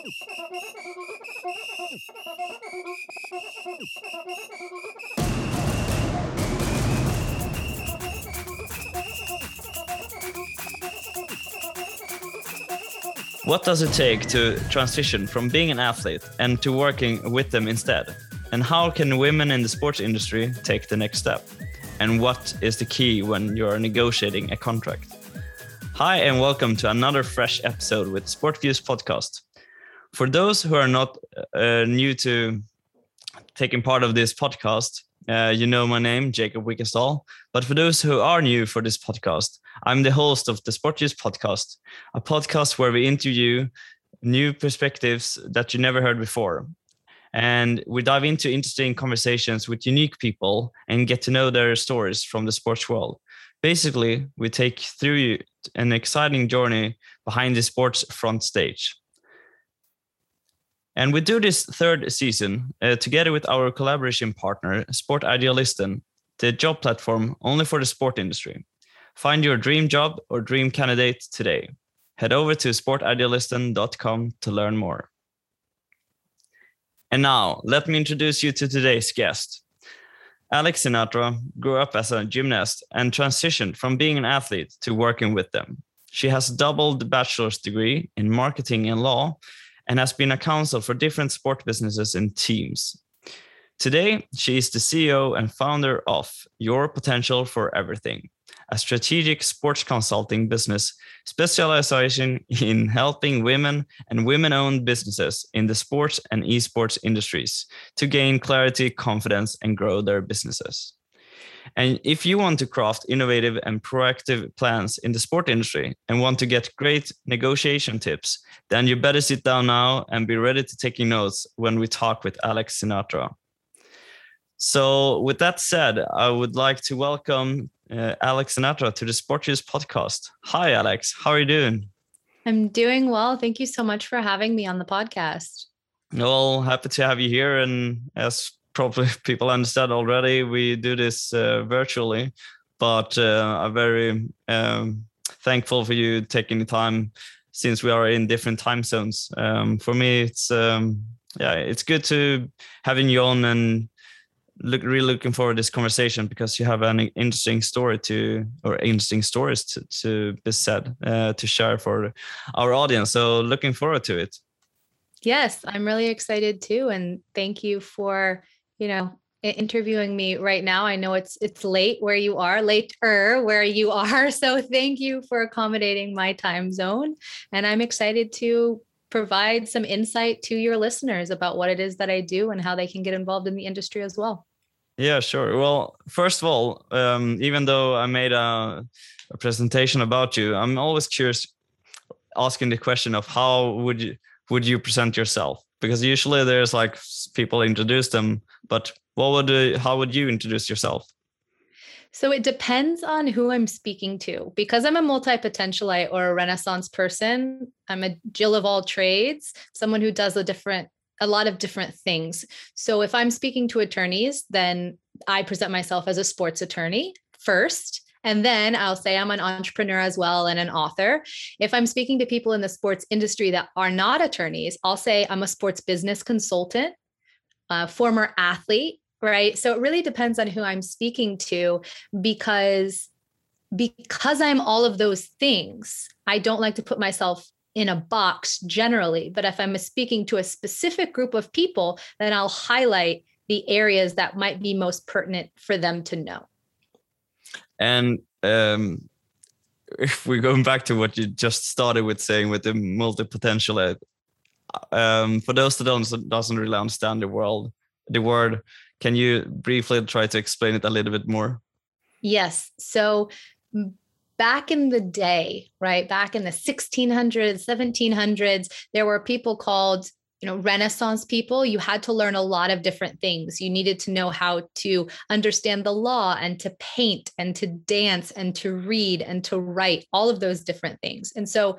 What does it take to transition from being an athlete and to working with them instead? And how can women in the sports industry take the next step? And what is the key when you're negotiating a contract? Hi, and welcome to another fresh episode with Sport Views podcast. For those who are not uh, new to taking part of this podcast, uh, you know my name, Jacob Wickestall. But for those who are new for this podcast, I'm the host of the Sport Views podcast, a podcast where we interview new perspectives that you never heard before. And we dive into interesting conversations with unique people and get to know their stories from the sports world. Basically, we take through an exciting journey behind the sports front stage. And we do this third season uh, together with our collaboration partner, Sport Idealisten, the job platform only for the sport industry. Find your dream job or dream candidate today. Head over to sportidealisten.com to learn more. And now, let me introduce you to today's guest. Alex Sinatra grew up as a gymnast and transitioned from being an athlete to working with them. She has doubled the bachelor's degree in marketing and law and has been a counsel for different sport businesses and teams. Today, she is the CEO and founder of Your Potential for Everything, a strategic sports consulting business specializing in helping women and women owned businesses in the sports and esports industries to gain clarity, confidence, and grow their businesses. And if you want to craft innovative and proactive plans in the sport industry and want to get great negotiation tips, then you better sit down now and be ready to take notes when we talk with Alex Sinatra. So, with that said, I would like to welcome uh, Alex Sinatra to the Sport Views podcast. Hi, Alex. How are you doing? I'm doing well. Thank you so much for having me on the podcast. Well, happy to have you here. And as probably people understand already, we do this uh, virtually, but uh, I'm very um, thankful for you taking the time since we are in different time zones. Um, for me, it's um, yeah, it's good to having you on and look really looking forward to this conversation because you have an interesting story to or interesting stories to, to be said uh, to share for our audience so looking forward to it yes i'm really excited too and thank you for you know interviewing me right now i know it's it's late where you are later where you are so thank you for accommodating my time zone and i'm excited to provide some insight to your listeners about what it is that I do and how they can get involved in the industry as well. Yeah, sure. Well, first of all, um, even though I made a, a, presentation about you, I'm always curious, asking the question of how would you would you present yourself? Because usually there's like people introduce them, but what would you, how would you introduce yourself? So it depends on who I'm speaking to. Because I'm a multi potentialite or a renaissance person, I'm a Jill of all trades, someone who does a different a lot of different things. So if I'm speaking to attorneys, then I present myself as a sports attorney first. And then I'll say I'm an entrepreneur as well and an author. If I'm speaking to people in the sports industry that are not attorneys, I'll say I'm a sports business consultant, former athlete, right? So it really depends on who I'm speaking to because because I'm all of those things, I don't like to put myself in a box generally, but if I'm speaking to a specific group of people, then I'll highlight the areas that might be most pertinent for them to know. And um, if we're going back to what you just started with saying with the multi potential, uh, um, for those that don't doesn't really understand the world, the word, can you briefly try to explain it a little bit more? Yes. So back in the day, right? Back in the 1600s, 1700s, there were people called you know renaissance people you had to learn a lot of different things you needed to know how to understand the law and to paint and to dance and to read and to write all of those different things and so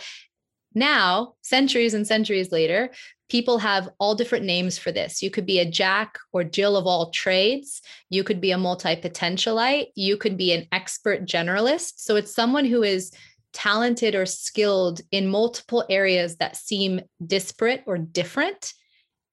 now centuries and centuries later people have all different names for this. You could be a Jack or Jill of all trades. You could be a multi potentialite. You could be an expert generalist. So it's someone who is talented or skilled in multiple areas that seem disparate or different.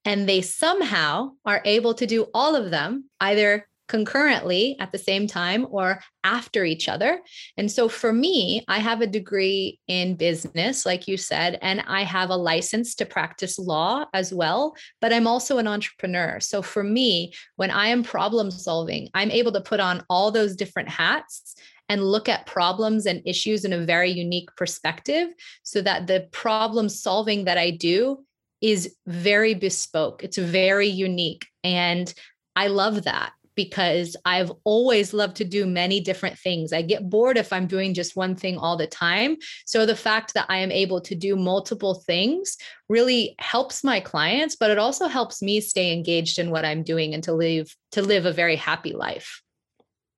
And they somehow are able to do all of them either concurrently at the same time or after each other. And so for me, I have a degree in business, like you said, and I have a license to practice law as well, but I'm also an entrepreneur. So for me, when I am problem solving, I'm able to put on all those different hats and look at problems and issues in a very unique perspective so that the problem solving that I do is very bespoke. It's very unique. And I love that because I've always loved to do many different things. I get bored if I'm doing just one thing all the time. So the fact that I am able to do multiple things really helps my clients, but it also helps me stay engaged in what I'm doing and to live to live a very happy life.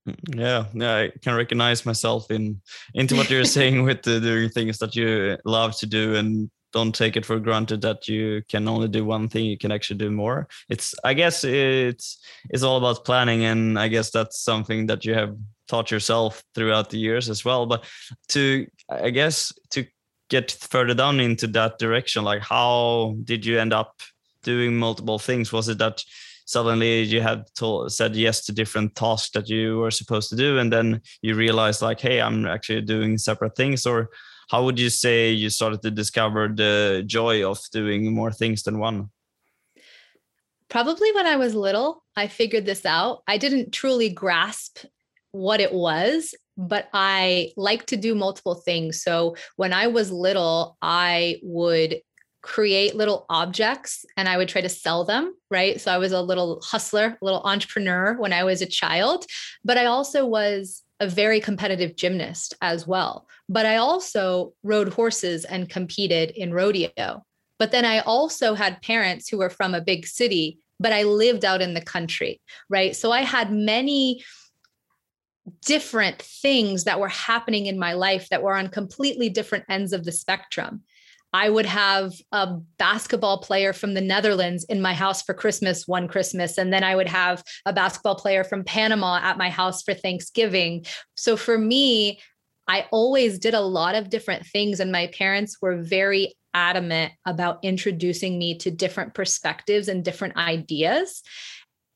Mm, yeah, yeah, I can recognize myself in into what you're saying with the doing things that you love to do and don't take it for granted that you can only do one thing you can actually do more. It's i guess it's it's all about planning and i guess that's something that you have taught yourself throughout the years as well. But to i guess to get further down into that direction like how did you end up doing multiple things? Was it that suddenly you had told, said yes to different tasks that you were supposed to do and then you realized like hey i'm actually doing separate things? Or how would you say you started to discover the joy of doing more things than one? Probably when I was little, I figured this out. I didn't truly grasp what it was, but I like to do multiple things. So when I was little, I would create little objects and I would try to sell them, right? So I was a little hustler, a little entrepreneur when I was a child, but I also was a very competitive gymnast as well. But I also rode horses and competed in rodeo. But then I also had parents who were from a big city, but I lived out in the country, right? So I had many different things that were happening in my life that were on completely different ends of the spectrum. I would have a basketball player from the Netherlands in my house for Christmas one Christmas. And then I would have a basketball player from Panama at my house for Thanksgiving. So for me, I always did a lot of different things. And my parents were very adamant about introducing me to different perspectives and different ideas.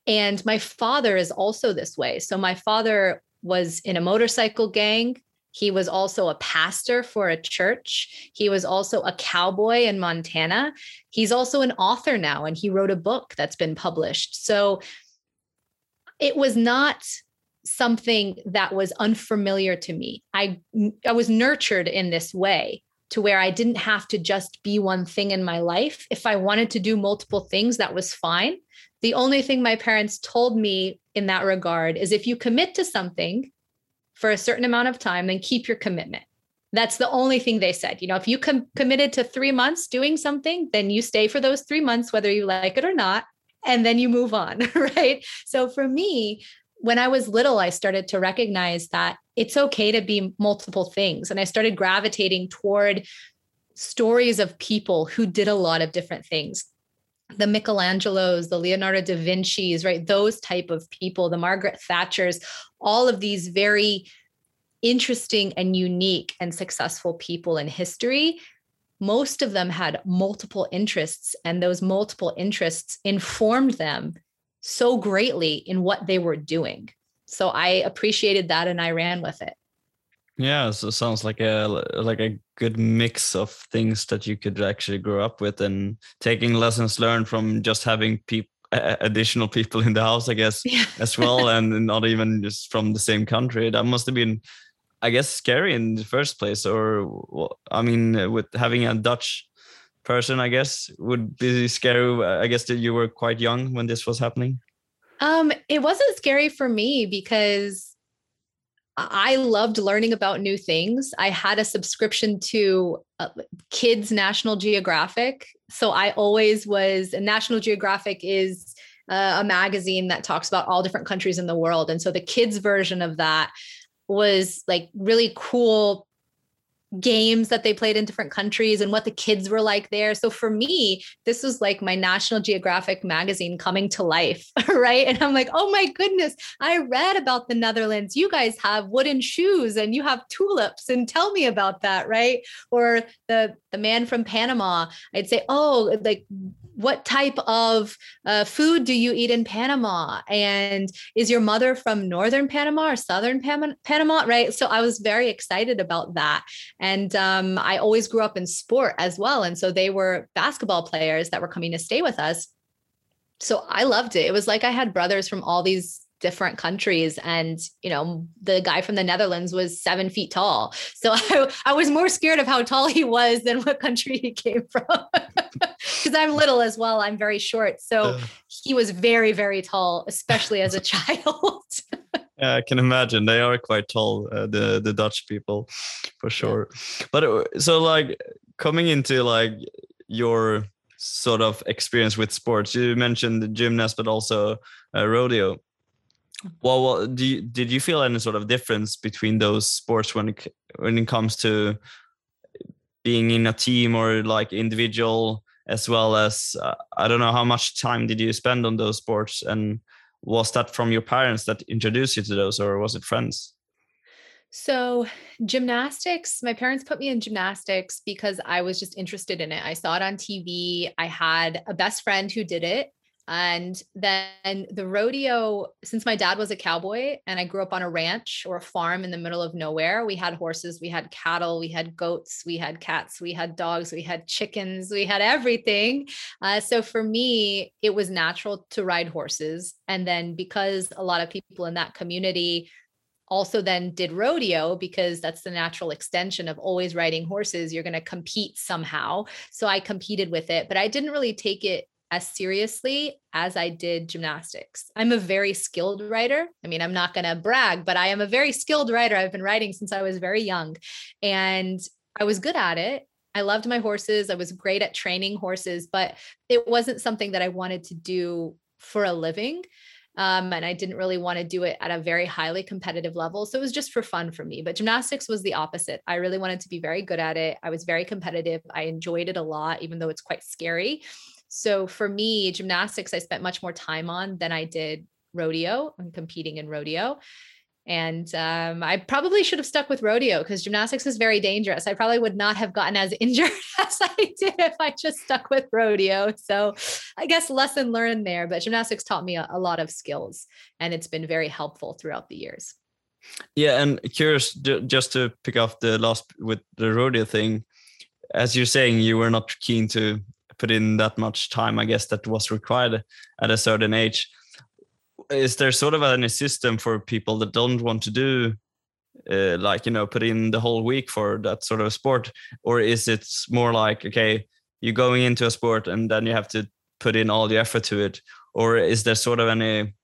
And my father is also this way. So my father was in a motorcycle gang he was also a pastor for a church. He was also a cowboy in Montana. He's also an author now, and he wrote a book that's been published. So it was not something that was unfamiliar to me. I, I was nurtured in this way to where I didn't have to just be one thing in my life. If I wanted to do multiple things, that was fine. The only thing my parents told me in that regard is if you commit to something, for a certain amount of time, then keep your commitment. That's the only thing they said. You know, if you com- committed to three months doing something, then you stay for those three months, whether you like it or not, and then you move on. Right. So for me, when I was little, I started to recognize that it's okay to be multiple things. And I started gravitating toward stories of people who did a lot of different things the Michelangelos, the Leonardo da Vinci's, right? Those type of people, the Margaret Thatchers, all of these very interesting and unique and successful people in history. Most of them had multiple interests, and those multiple interests informed them so greatly in what they were doing. So I appreciated that and I ran with it. Yeah, so it sounds like a like a good mix of things that you could actually grow up with, and taking lessons learned from just having people additional people in the house, I guess, yeah. as well, and not even just from the same country. That must have been, I guess, scary in the first place. Or, I mean, with having a Dutch person, I guess, would be scary. I guess that you were quite young when this was happening. Um, it wasn't scary for me because I loved learning about new things. I had a subscription to uh, Kids National Geographic. So I always was, National Geographic is uh, a magazine that talks about all different countries in the world. And so the kids version of that was like really cool games that they played in different countries and what the kids were like there. So for me, this was like my National Geographic magazine coming to life, right? And I'm like, oh my goodness, I read about the Netherlands. You guys have wooden shoes and you have tulips, and tell me about that, right? Or the the man from Panama, I'd say, oh, like what type of uh, food do you eat in Panama? And is your mother from northern Panama or southern Panama? Right. So I was very excited about that. And um, I always grew up in sport as well. And so they were basketball players that were coming to stay with us. So I loved it. It was like I had brothers from all these different countries. And you know the guy from the netherlands was seven feet tall. So i, I was more scared of how tall he was than what country he came from. Because i'm little as well. I'm very short. So he was very very tall especially as a child. Yeah i can imagine. They are quite tall uh, the the dutch people for sure. Yeah. but uh, so like coming into like your sort of experience with sports you mentioned the gymnast but also uh, rodeo well, well do you, did you feel any sort of difference between those sports when it when it comes to being in a team or like individual as well as uh, i don't know how much time did you spend on those sports? And was that from your parents that introduced you to those or was it friends? So gymnastics my parents put me in gymnastics because i was just interested in it. I saw it on tv i had a best friend who did it and then the rodeo, since my dad was a cowboy and I grew up on a ranch or a farm in the middle of nowhere, we had horses, we had cattle, we had goats, we had cats, we had dogs, we had chickens, we had everything. Uh, so for me, it was natural to ride horses. And then because a lot of people in that community also then did rodeo because that's the natural extension of always riding horses you're going to compete somehow so i competed with it but i didn't really take it as seriously as I did gymnastics. I'm a very skilled rider. I mean, I'm not going to brag, but I am a very skilled rider. I've been riding since I was very young and I was good at it. I loved my horses. I was great at training horses, but it wasn't something that I wanted to do for a living. Um, and I didn't really want to do it at a very highly competitive level. So it was just for fun for me. But gymnastics was the opposite. I really wanted to be very good at it. I was very competitive. I enjoyed it a lot, even though it's quite scary. So for me, gymnastics, I spent much more time on than I did rodeo and competing in rodeo. And um, I probably should have stuck with rodeo because gymnastics is very dangerous. I probably would not have gotten as injured as I did if I just stuck with rodeo. So I guess lesson learned there. But gymnastics taught me a, a lot of skills and it's been very helpful throughout the years. Yeah. And curious, just to pick up the last with the rodeo thing, as you're saying, you were not keen to put in that much time, I guess, that was required at a certain age. Is there sort of any system for people that don't want to do, uh, like, you know, put in the whole week for that sort of sport? Or is it more like, okay, you're going into a sport and then you have to put in all the effort to it? Or is there sort of any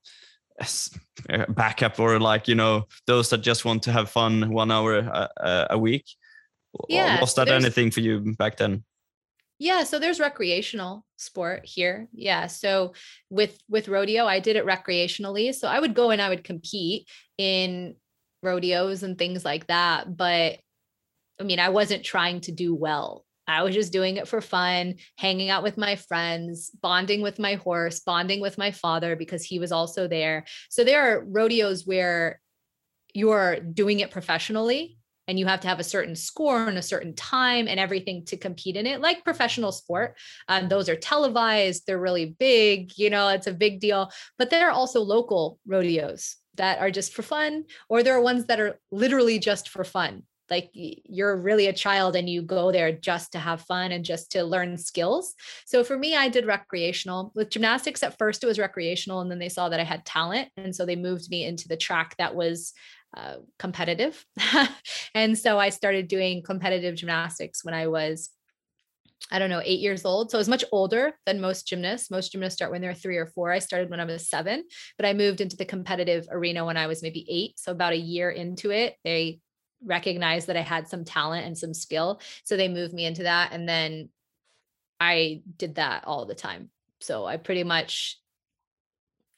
backup or like, you know, those that just want to have fun one hour a, a week? Yeah, was that anything for you back then? Yeah, so there's recreational sport here. Yeah, so with with rodeo, I did it recreationally. So I would go and I would compete in rodeos and things like that, but I mean, I wasn't trying to do well. I was just doing it for fun, hanging out with my friends, bonding with my horse, bonding with my father because he was also there. So there are rodeos where you're doing it professionally and you have to have a certain score and a certain time and everything to compete in it like professional sport um, those are televised they're really big you know it's a big deal but there are also local rodeos that are just for fun or there are ones that are literally just for fun like you're really a child and you go there just to have fun and just to learn skills. So for me, I did recreational. With gymnastics, at first it was recreational, and then they saw that I had talent. And so they moved me into the track that was uh, competitive. and so I started doing competitive gymnastics when I was, I don't know, eight years old. So I was much older than most gymnasts. Most gymnasts start when they're three or four. I started when I was seven, but I moved into the competitive arena when I was maybe eight. So about a year into it, they recognized that I had some talent and some skill. So they moved me into that. And then I did that all the time. So I pretty much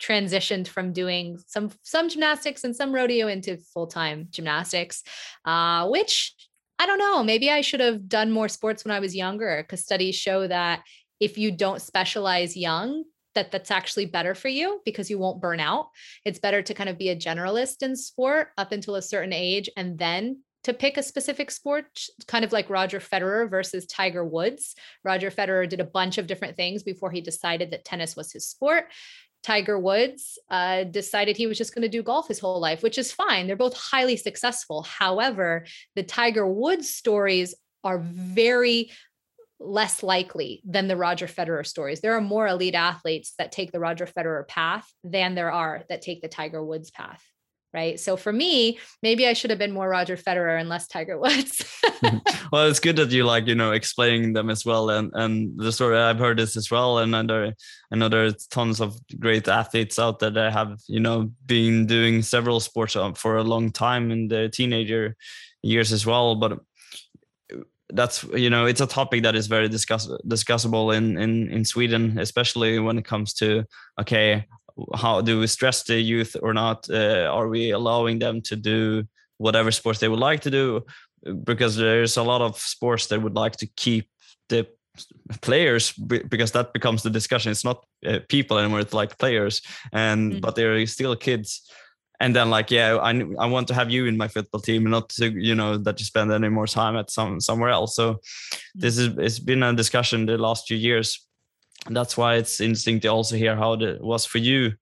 transitioned from doing some some gymnastics and some rodeo into full-time gymnastics uh, which I don't know. Maybe I should have done more sports when I was younger because studies show that if you don't specialize young, that that's actually better for you because you won't burn out. It's better to kind of be a generalist in sport up until a certain age and then to pick a specific sport, kind of like Roger Federer versus Tiger Woods. Roger Federer did a bunch of different things before he decided that tennis was his sport. Tiger Woods uh, decided he was just going to do golf his whole life, which is fine. They're both highly successful. However, the Tiger Woods stories are very less likely than the Roger Federer stories. There are more elite athletes that take the Roger Federer path than there are that take the Tiger Woods path. Right. So for me, maybe I should have been more Roger Federer and less Tiger Woods. well, it's good that you like, you know, explaining them as well. And and the story I've heard this as well. And I know there's tons of great athletes out there that have, you know, been doing several sports uh, for a long time in their teenager years as well. But that's you know it's a topic that is very discuss discussable in in in Sweden, especially when it comes to okay, how do we stress the youth or not? Uh, are we allowing them to do whatever sports they would like to do? Because there's a lot of sports that would like to keep the players because that becomes the discussion. It's not uh, people anymore; it's like players, and mm. but they're still kids and then like yeah I, I want to have you in my football team and not to you know that you spend any more time at some somewhere else so this is it's been a discussion the last few years that's why it's interesting to also hear how it was for you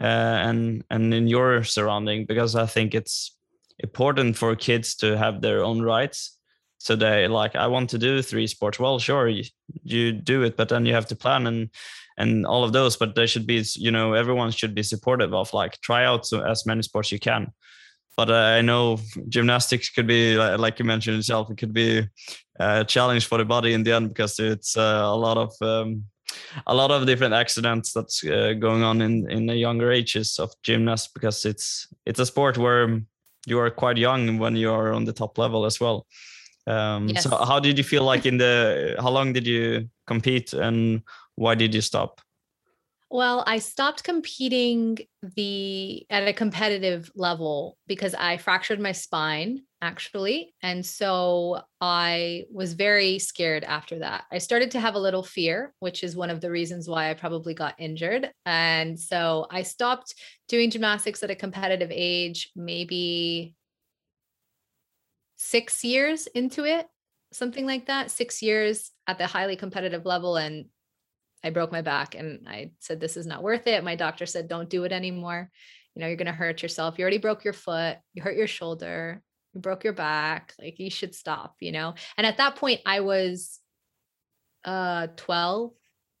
uh, and and in your surrounding because i think it's important for kids to have their own rights. So they like i want to do three sports. Well sure you, you do it but then you have to plan and and all of those but they should be you know everyone should be supportive of like try out as many sports you can. But uh, i know gymnastics could be like you mentioned yourself it could be a challenge for the body in the end because it's uh, a lot of um, a lot of different accidents that's uh, going on in in the younger ages of gymnasts because it's it's a sport where you are quite young when you are on the top level as well um, yes. so how did you feel like in the how long did you compete and why did you stop? Well, I stopped competing the at a competitive level because I fractured my spine actually. And so I was very scared after that. I started to have a little fear, which is one of the reasons why I probably got injured. And so I stopped doing gymnastics at a competitive age, maybe 6 years into it, something like that, 6 years at the highly competitive level and I broke my back and I said, This is not worth it. My doctor said, Don't do it anymore. You know, you're going to hurt yourself. You already broke your foot, you hurt your shoulder, you broke your back. Like, you should stop, you know? And at that point, I was uh 12,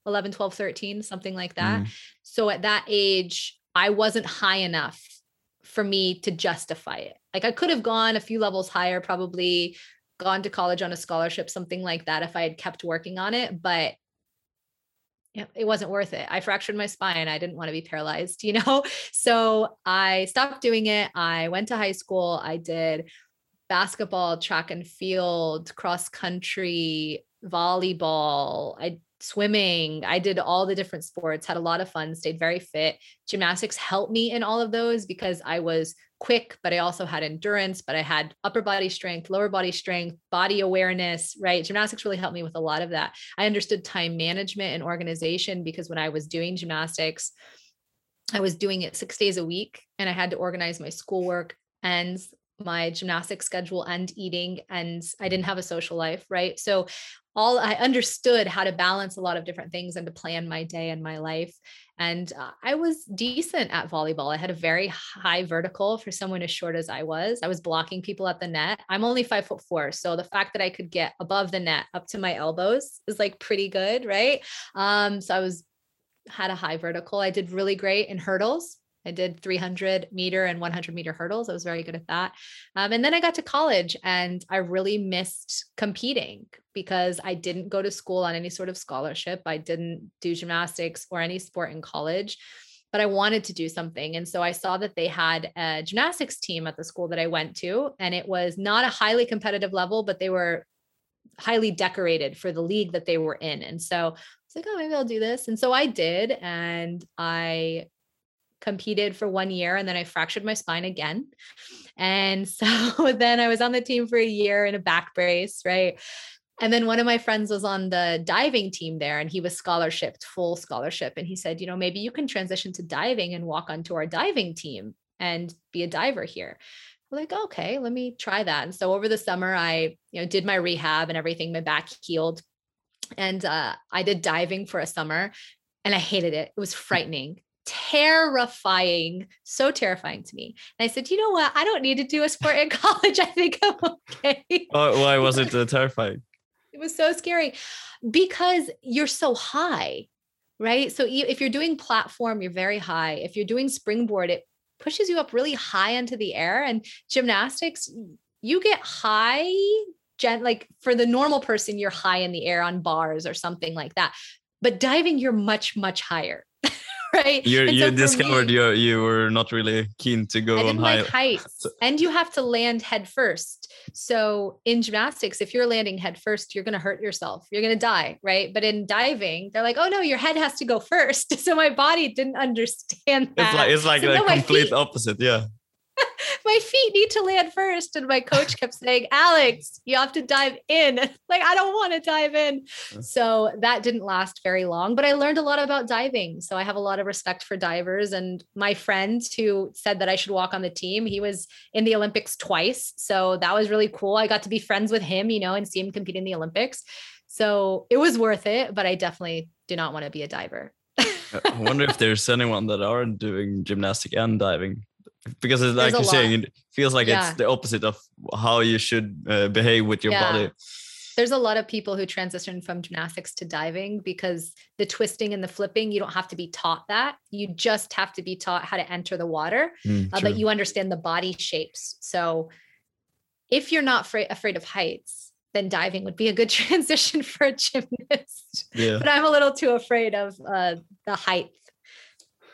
11, 12, 13, something like that. Mm. So at that age, I wasn't high enough for me to justify it. Like, I could have gone a few levels higher, probably gone to college on a scholarship, something like that, if I had kept working on it. But it wasn't worth it. I fractured my spine. I didn't want to be paralyzed, you know? So I stopped doing it. I went to high school. I did basketball, track and field, cross country, volleyball. I swimming. I did all the different sports, had a lot of fun, stayed very fit. Gymnastics helped me in all of those because I was quick, but I also had endurance, but I had upper body strength, lower body strength, body awareness, right? Gymnastics really helped me with a lot of that. I understood time management and organization because when I was doing gymnastics, I was doing it six days a week and I had to organize my schoolwork and my gymnastic schedule and eating and I didn't have a social life, right? So all I understood how to balance a lot of different things and to plan my day and my life. And uh, I was decent at volleyball. I had a very high vertical for someone as short as I was. I was blocking people at the net. I'm only five foot four. So the fact that I could get above the net up to my elbows is like pretty good, right? Um, so I was had a high vertical. I did really great in hurdles. I did 300 meter and 100 meter hurdles. I was very good at that. Um, and then I got to college and I really missed competing because I didn't go to school on any sort of scholarship. I didn't do gymnastics or any sport in college, but I wanted to do something. And so I saw that they had a gymnastics team at the school that I went to. And it was not a highly competitive level, but they were highly decorated for the league that they were in. And so I was like, oh, maybe I'll do this. And so I did. And I competed for one year and then I fractured my spine again. And so then I was on the team for a year in a back brace, right? And then one of my friends was on the diving team there and he was scholarshiped, full scholarship. And he said, you know, maybe you can transition to diving and walk onto our diving team and be a diver here. I'm like, okay, let me try that. And so over the summer, I, you know, did my rehab and everything, my back healed. And uh, I did diving for a summer and I hated it. It was frightening terrifying, so terrifying to me. And I said, you know what? I don't need to do a sport in college. I think I'm okay. Why was it uh, terrifying? It was so scary because you're so high, right? So if you're doing platform, you're very high. If you're doing springboard, it pushes you up really high into the air. And gymnastics, you get high, gen- like for the normal person, you're high in the air on bars or something like that. But diving, you're much, much higher. right? You you so discovered me, you you were not really keen to go I on high. Like heights, and you have to land head first. So in gymnastics, if you're landing head first, you're going to hurt yourself. You're going to die, right? But in diving, they're like, "Oh no, your head has to go first. So my body didn't understand that. It's like it's like so, the complete opposite, yeah my feet need to land first. And my coach kept saying, Alex, you have to dive in. like, I don't want to dive in. So that didn't last very long, but I learned a lot about diving. So I have a lot of respect for divers. And my friend who said that I should walk on the team, he was in the Olympics twice. So that was really cool. I got to be friends with him, you know, and see him compete in the Olympics. So it was worth it, but I definitely do not want to be a diver. I wonder if there's anyone that aren't doing gymnastic and diving because it's like you're saying it feels like yeah. it's the opposite of how you should uh, behave with your yeah. body. There's a lot of people who transition from gymnastics to diving because the twisting and the flipping you don't have to be taught that. You just have to be taught how to enter the water mm, uh, but you understand the body shapes. So if you're not fra- afraid of heights then diving would be a good transition for a gymnast. Yeah. but i'm a little too afraid of uh, the height.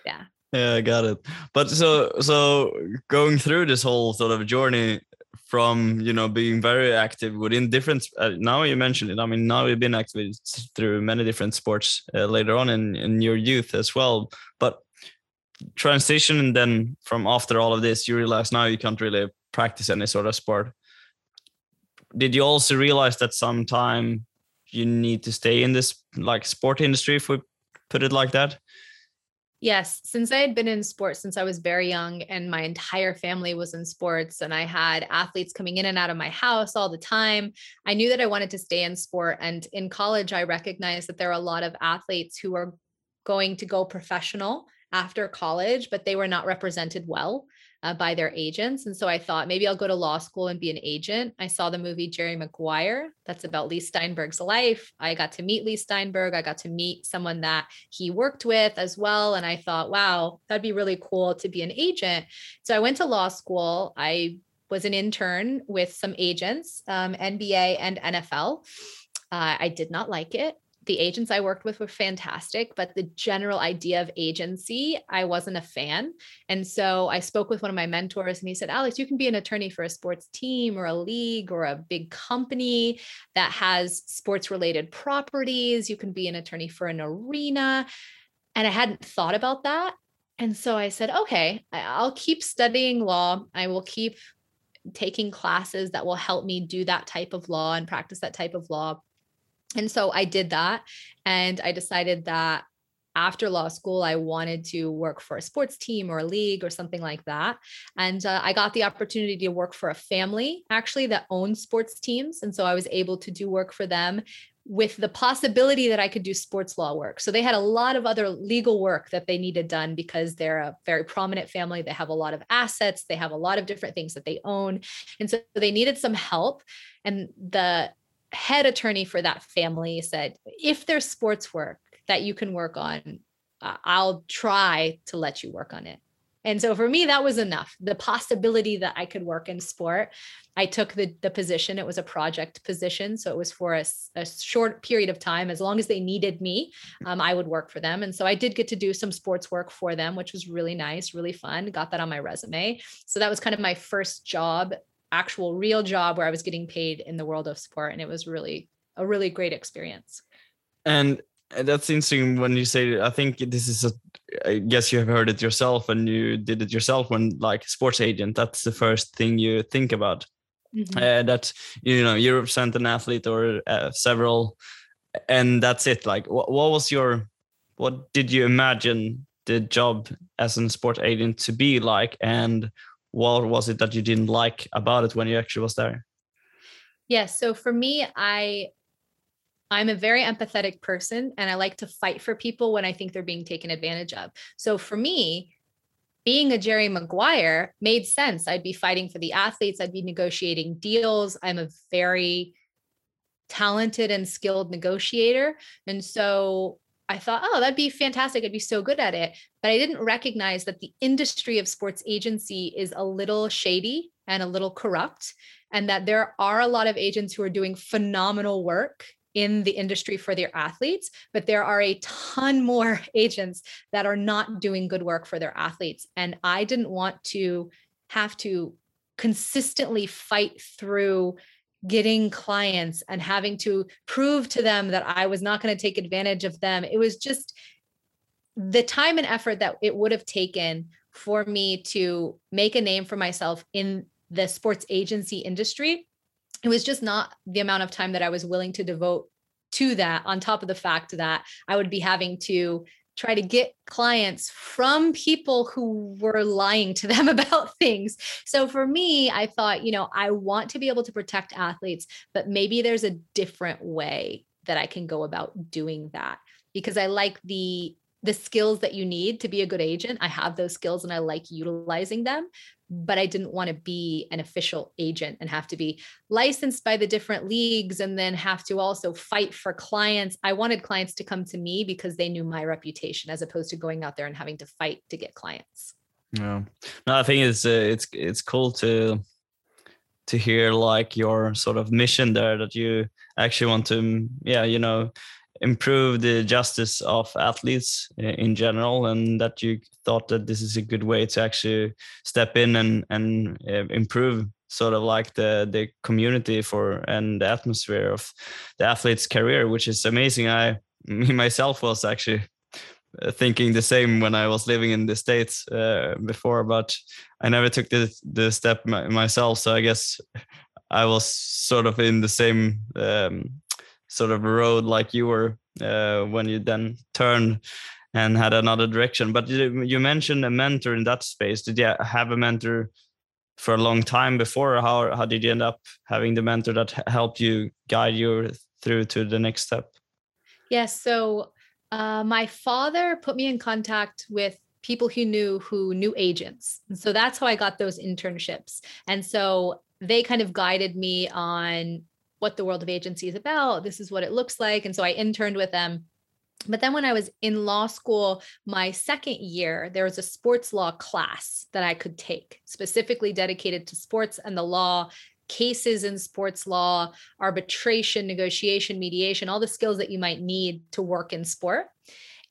Yeah yeah i got it. But so so going through this whole sort of journey from you know being very active within different uh, now you mentioned it i mean now you've been active through many different sports uh, later on in, in your youth as well. But transition and then from after all of this you realize now you can't really practice any sort of sport. Did you also realize that sometime you need to stay in this like sport industry if we put it like that Yes, since I had been in sports since I was very young and my entire family was in sports and I had athletes coming in and out of my house all the time, I knew that I wanted to stay in sport. And in college I recognized that there are a lot of athletes who are going to go professional after college but they were not represented well uh, by their agents. And so I thought maybe I'll go to law school and be an agent. I saw the movie Jerry Maguire. That's about Leigh Steinberg's life. I got to meet Leigh Steinberg. I got to meet someone that he worked with as well. And I thought, wow, that'd be really cool to be an agent. So I went to law school. I was an intern with some agents, um, NBA and NFL. Uh, I did not like it the agents I worked with were fantastic, but the general idea of agency, I wasn't a fan. And so I spoke with one of my mentors and he said, Alex, you can be an attorney for a sports team or a league or a big company that has sports related properties. You can be an attorney for an arena. And I hadn't thought about that. And so I said, okay, I'll keep studying law. I will keep taking classes that will help me do that type of law and practice that type of law and so I did that. And I decided that after law school, I wanted to work for a sports team or a league or something like that. And uh, I got the opportunity to work for a family actually that owns sports teams. And so I was able to do work for them with the possibility that I could do sports law work. So they had a lot of other legal work that they needed done because they're a very prominent family. They have a lot of assets, they have a lot of different things that they own. And so they needed some help. And the head attorney for that family said, if there's sports work that you can work on, I'll try to let you work on it. And so for me, that was enough. The possibility that I could work in sport, I took the, the position. It was a project position. So it was for a, a short period of time. As long as they needed me, um, I would work for them. And so I did get to do some sports work for them, which was really nice, really fun. Got that on my resume. So that was kind of my first job actual real job where I was getting paid in the world of sport. And it was really a really great experience. And that's interesting when you say I think this is a I guess you have heard it yourself and you did it yourself when like sports agent. That's the first thing you think about. Mm-hmm. Uh, that you know you represent an athlete or uh, several, and that's it. Like, what, what was your, what did you imagine the job as a sport agent to be like, and what was it that you didn't like about it when you actually was there? Yes. Yeah, so for me, I I'm a very empathetic person and I like to fight for people when I think they're being taken advantage of. So for me, being a Jerry Maguire made sense. I'd be fighting for the athletes, I'd be negotiating deals. I'm a very talented and skilled negotiator. And so I thought, oh, that'd be fantastic. I'd be so good at it. But I didn't recognize that the industry of sports agency is a little shady and a little corrupt, and that there are a lot of agents who are doing phenomenal work in the industry for their athletes, but there are a ton more agents that are not doing good work for their athletes. And I didn't want to have to consistently fight through getting clients and having to prove to them that I was not going to take advantage of them. It was just the time and effort that it would have taken for me to make a name for myself in the sports agency industry it was just not the amount of time that I was willing to devote to that on top of the fact that I would be having to try to get clients from people who were lying to them about things. So for me, I thought, you know, I want to be able to protect athletes, but maybe there's a different way that I can go about doing that because I like the the skills that you need to be a good agent. I have those skills and I like utilizing them, but I didn't want to be an official agent and have to be licensed by the different leagues and then have to also fight for clients. I wanted clients to come to me because they knew my reputation as opposed to going out there and having to fight to get clients. Yeah. No, I think it's uh, it's it's cool to to hear like your sort of mission there that you actually want to yeah, you know, improve the justice of athletes in general and that you thought that this is a good way to actually step in and and uh, improve sort of like the the community for and the atmosphere of the athlete's career which is amazing. I me myself was actually uh, thinking the same when i was living in the states uh, before but i never took the the step myself so i guess i was sort of in the same um, sort of road like you were uh, when you then turned and had another direction. But you mentioned a mentor in that space. Did you have a mentor for a long time before? How how did you end up having the mentor that helped you guide you through to the next step? Yes. So uh, my father put me in contact with people he knew who knew agents. And so that's how I got those internships. And so they kind of guided me on what the world of agency is about. This is what it looks like. And so I interned with them. But then when I was in law school, my second year, there was a sports law class that I could take specifically dedicated to sports and the law, cases in sports law, arbitration, negotiation, mediation, all the skills that you might need to work in sport.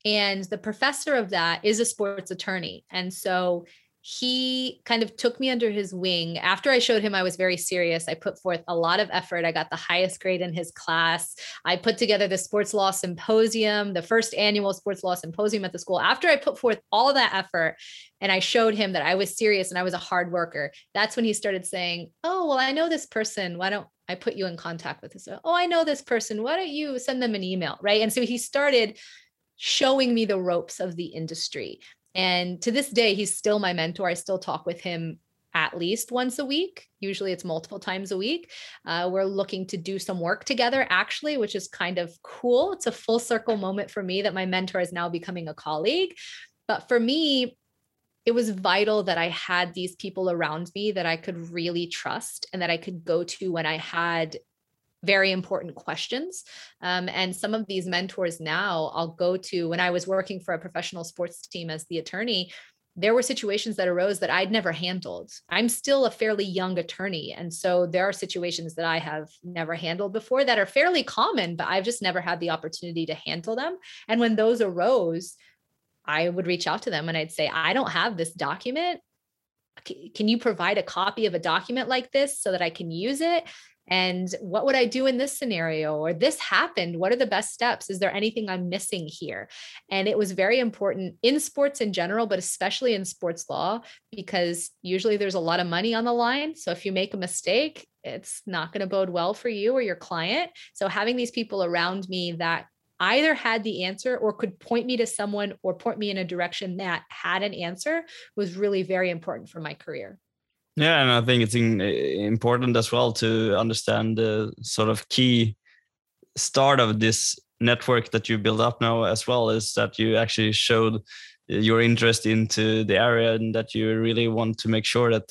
And the professor of that is a sports attorney. And so he kind of took me under his wing. After I showed him I was very serious, I put forth a lot of effort. I got the highest grade in his class. I put together the sports law symposium, the first annual sports law symposium at the school. After I put forth all that effort and I showed him that I was serious and I was a hard worker, that's when he started saying, Oh, well, I know this person. Why don't I put you in contact with this? Oh, I know this person. Why don't you send them an email? Right. And so he started showing me the ropes of the industry. And to this day, he's still my mentor. I still talk with him at least once a week. Usually it's multiple times a week. Uh, we're looking to do some work together, actually, which is kind of cool. It's a full circle moment for me that my mentor is now becoming a colleague. But for me, it was vital that I had these people around me that I could really trust and that I could go to when I had very important questions. Um, and some of these mentors now I'll go to when I was working for a professional sports team as the attorney. There were situations that arose that I'd never handled. I'm still a fairly young attorney. And so there are situations that I have never handled before that are fairly common, but I've just never had the opportunity to handle them. And when those arose, I would reach out to them and I'd say, I don't have this document. Can you provide a copy of a document like this so that I can use it? and what would I do in this scenario? Or this happened. What are the best steps? Is there anything I'm missing here? And it was very important in sports in general, but especially in sports law, because usually there's a lot of money on the line. So if you make a mistake, it's not going to bode well for you or your client. So having these people around me that either had the answer or could point me to someone or point me in a direction that had an answer was really very important for my career. Yeah, and I think it's important as well to understand the sort of key start of this network that you build up now as well is that you actually showed your interest into the area and that you really want to make sure that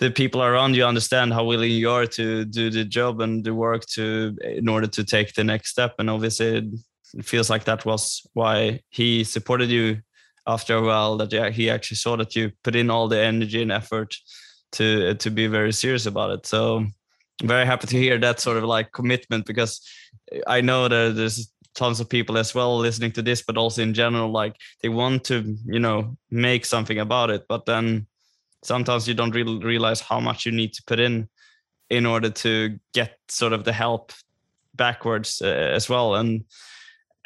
the people around you understand how willing you are to do the job and the work to in order to take the next step and obviously it feels like that was why he supported you after a while that he actually saw that you put in all the energy and effort to to be very serious about it. So very happy to hear that sort of like commitment because I know that there's tons of people as well listening to this, but also in general, like they want to, you know, make something about it, but then sometimes you don't really realize how much you need to put in in order to get sort of the help backwards uh, as well. And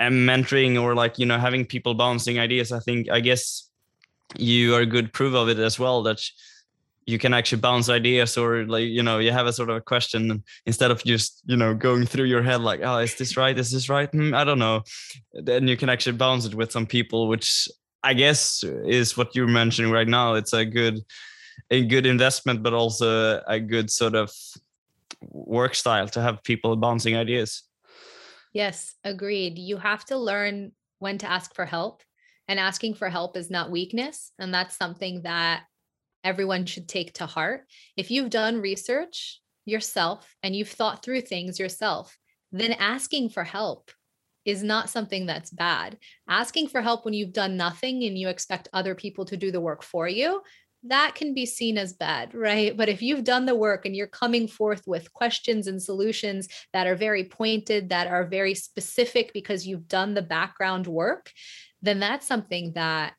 and mentoring or like you know having people bouncing ideas i think i guess you are a good proof of it as well that you can actually bounce ideas or like you know you have a sort of a question instead of just you know going through your head like oh is this right? Is this right? Mm, i don't know. Then you can actually bounce it with some people which i guess is what you're mentioning right now. It's a good a good investment but also a good sort of work style to have people bouncing ideas yes agreed you have to learn when to ask for help and asking for help is not weakness and that's something that everyone should take to heart. If you've done research yourself and you've thought through things yourself, then asking for help is not something that's bad. Asking for help when you've done nothing and you expect other people to do the work for you, that can be seen as bad, right? But if you've done the work and you're coming forth with questions and solutions that are very pointed, that are very specific because you've done the background work, then that's something that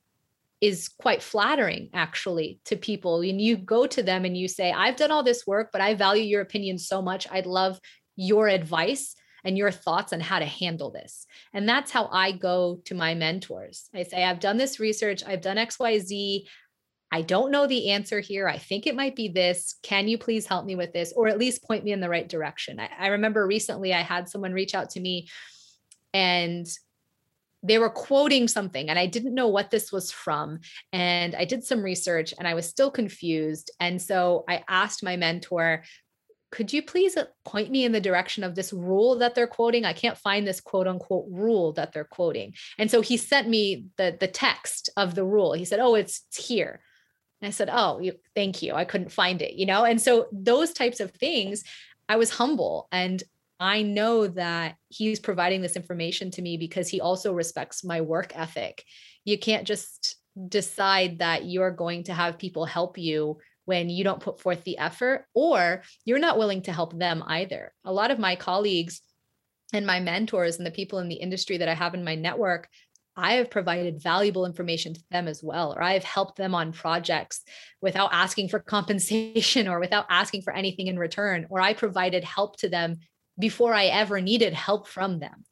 is quite flattering actually to people. And you go to them and you say i've done all this work but i value your opinion so much. I'd love your advice and your thoughts on how to handle this. And that's how i go to my mentors. I say i've done this research. I've done xyz i don't know the answer here i think it might be this can you please help me with this or at least point me in the right direction i, I remember recently i had someone reach out to me and they were quoting something and I didn't know what this was from. And I did some research and I was still confused. And so I asked my mentor, could you please uh, point me in the direction of this rule that they're quoting? I can't find this quote unquote rule that they're quoting. And so he sent me the, the text of the rule. He said, Oh, it's, it's here. And I said, Oh, you, thank you. I couldn't find it, you know? And so those types of things, I was humble and I know that he's providing this information to me because he also respects my work ethic. You can't just decide that you're going to have people help you when you don't put forth the effort or you're not willing to help them either. A lot of my colleagues and my mentors and the people in the industry that I have in my network, I have provided valuable information to them as well, or I've helped them on projects without asking for compensation or without asking for anything in return, or I provided help to them before I ever needed help from them.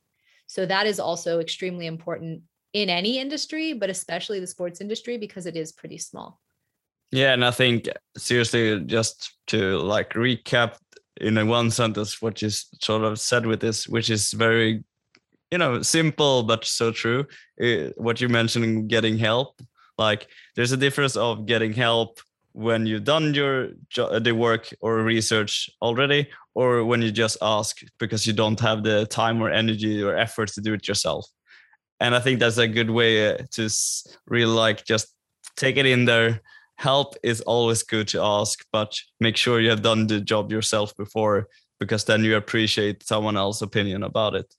So that is also extremely important in any industry, but especially the sports industry because it is pretty small. Yeah, and I think seriously, just to like recap in a one sentence what you sort of said with this, which is very, you know, simple but so true. It, what you mentioned, getting help. Like, there's a difference of getting help when you've done your the work or research already or when you just ask because you don't have the time or energy or effort to do it yourself and i think that's a good way uh, to really like just take it in there help is always good to ask but make sure you have done the job yourself before because then you appreciate someone else's opinion about it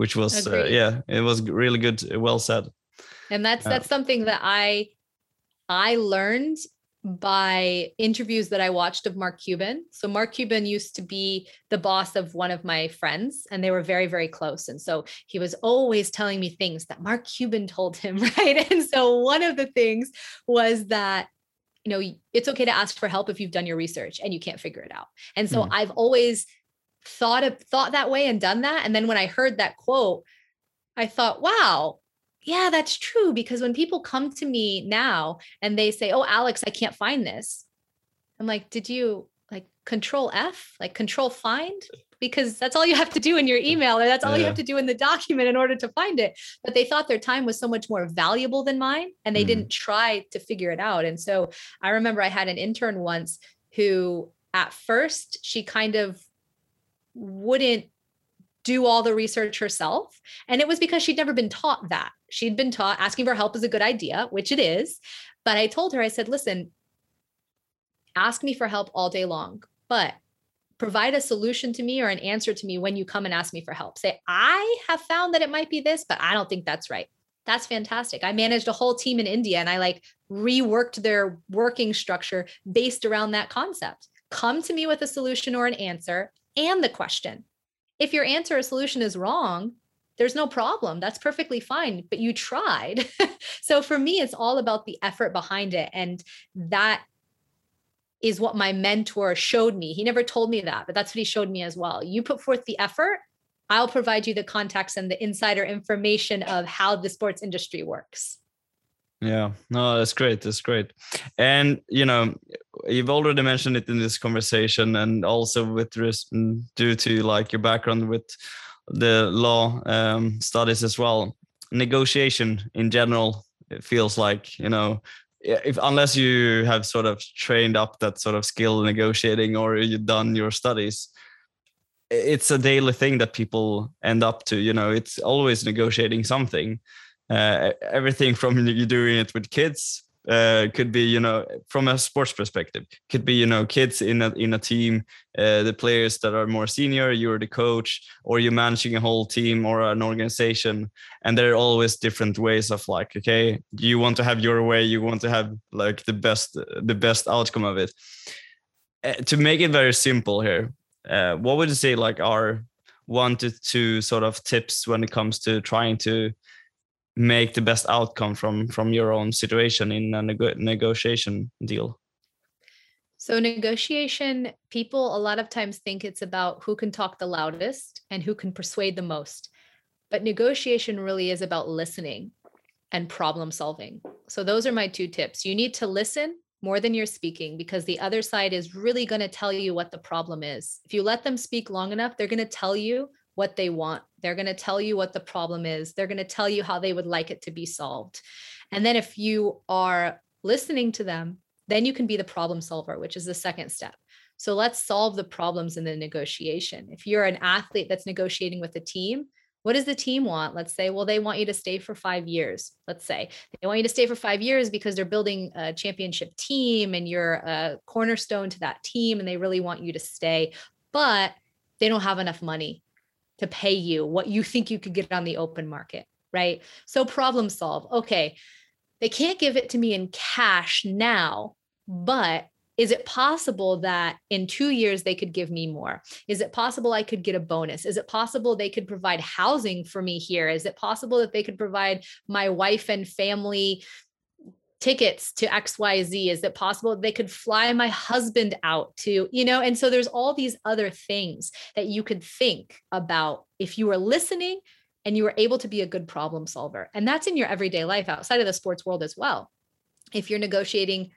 which was uh, yeah it was really good well said and that's that's something that i i learned by interviews that I watched of Mark Cuban. So Mark Cuban used to be the boss of one of my friends and they were very very close and so he was always telling me things that Mark Cuban told him, right? And so one of the things was that you know it's okay to ask for help if you've done your research and you can't figure it out. And so mm. I've always thought of, thought that way and done that. And then when I heard that quote, I thought, wow, yeah, that's true. Because when people come to me now and they say, oh, Alex, I can't find this. I'm like, did you like control F, like control find? Because that's all you have to do in your email, or that's all yeah. you have to do in the document in order to find it. But they thought their time was so much more valuable than mine, and they mm. didn't try to figure it out. And so I remember I had an intern once who, at first, she kind of wouldn't do all the research herself. And it was because she'd never been taught that. She'd been taught asking for help is a good idea, which it is. But I told her, I said, listen, ask me for help all day long, but provide a solution to me or an answer to me when you come and ask me for help. Say, I have found that it might be this, but I don't think that's right. That's fantastic. I managed a whole team in India and I like reworked their working structure based around that concept. Come to me with a solution or an answer and the question. If your answer or solution is wrong, there's no problem. That's perfectly fine, but you tried. so for me, it's all about the effort behind it. And that is what my mentor showed me. He never told me that, but that's what he showed me as well. You put forth the effort, I'll provide you the context and the insider information of how the sports industry works. Yeah, no, that's great. That's great. And you know, you've already mentioned it in this conversation, and also with due to like your background with the law um, studies as well. Negotiation in general, it feels like you know if unless you have sort of trained up that sort of skill negotiating or you've done your studies it's a daily thing that people end up to you know it's always negotiating something uh, everything from you doing it with kids uh, could be you know from a sports perspective could be you know kids in a in a team uh, the players that are more senior you're the coach or you're managing a whole team or an organization and there are always different ways of like okay you want to have your way you want to have like the best the best outcome of it. Uh, to make it very simple here uh, what would you say like are one to two sort of tips when it comes to trying to make the best outcome from from your own situation in a nego- negotiation deal? So negotiation people a lot of times think it's about who can talk the loudest and who can persuade the most. But negotiation really is about listening and problem solving. So those are my two tips. You need to listen more than you're speaking because the other side is really going to tell you what the problem is. If you let them speak long enough they're going to tell you what they want. They're going to tell you what the problem is. They're going to tell you how they would like it to be solved. And then if you are listening to them, then you can be the problem solver, which is the second step. So let's solve the problems in the negotiation. If you're an athlete that's negotiating with a team, what does the team want? Let's say, well, they want you to stay for five years. Let's say they want you to stay for five years because they're building a championship team and you're a cornerstone to that team and they really want you to stay, but they don't have enough money to pay you what you think you could get on the open market, right? So problem solve. Okay, they can't give it to me in cash now, but is it possible that in two years they could give me more? Is it possible I could get a bonus? Is it possible they could provide housing for me here? Is it possible that they could provide my wife and family tickets to xyz is it possible they could fly my husband out to you know? And so there's all these other things that you could think about if you were listening and you were able to be a good problem solver. And that's in your everyday life outside of the sports world as well. If you're negotiating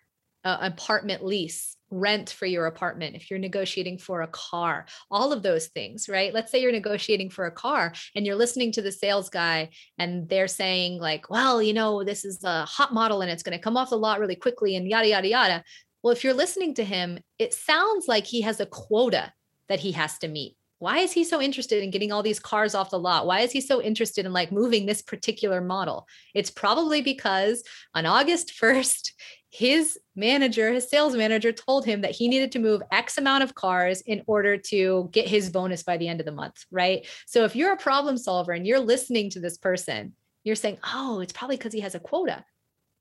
an apartment lease rent for your apartment, if you're negotiating for a car, all of those things, right? Let's say you're negotiating for a car and you're listening to the sales guy and they're saying, like, well, you know, this is a hot model and it's going to come off the lot really quickly and yada, yada, yada. Well, if you're listening to him, it sounds like he has a quota that he has to meet. Why is he so interested in getting all these cars off the lot? Why is he so interested in like moving this particular model? It's probably because on August 1st, his manager, his sales manager told him that he needed to move X amount of cars in order to get his bonus by the end of the month, right? So if you're a problem solver and you're listening to this person, you're saying, oh, it's probably because he has a quota.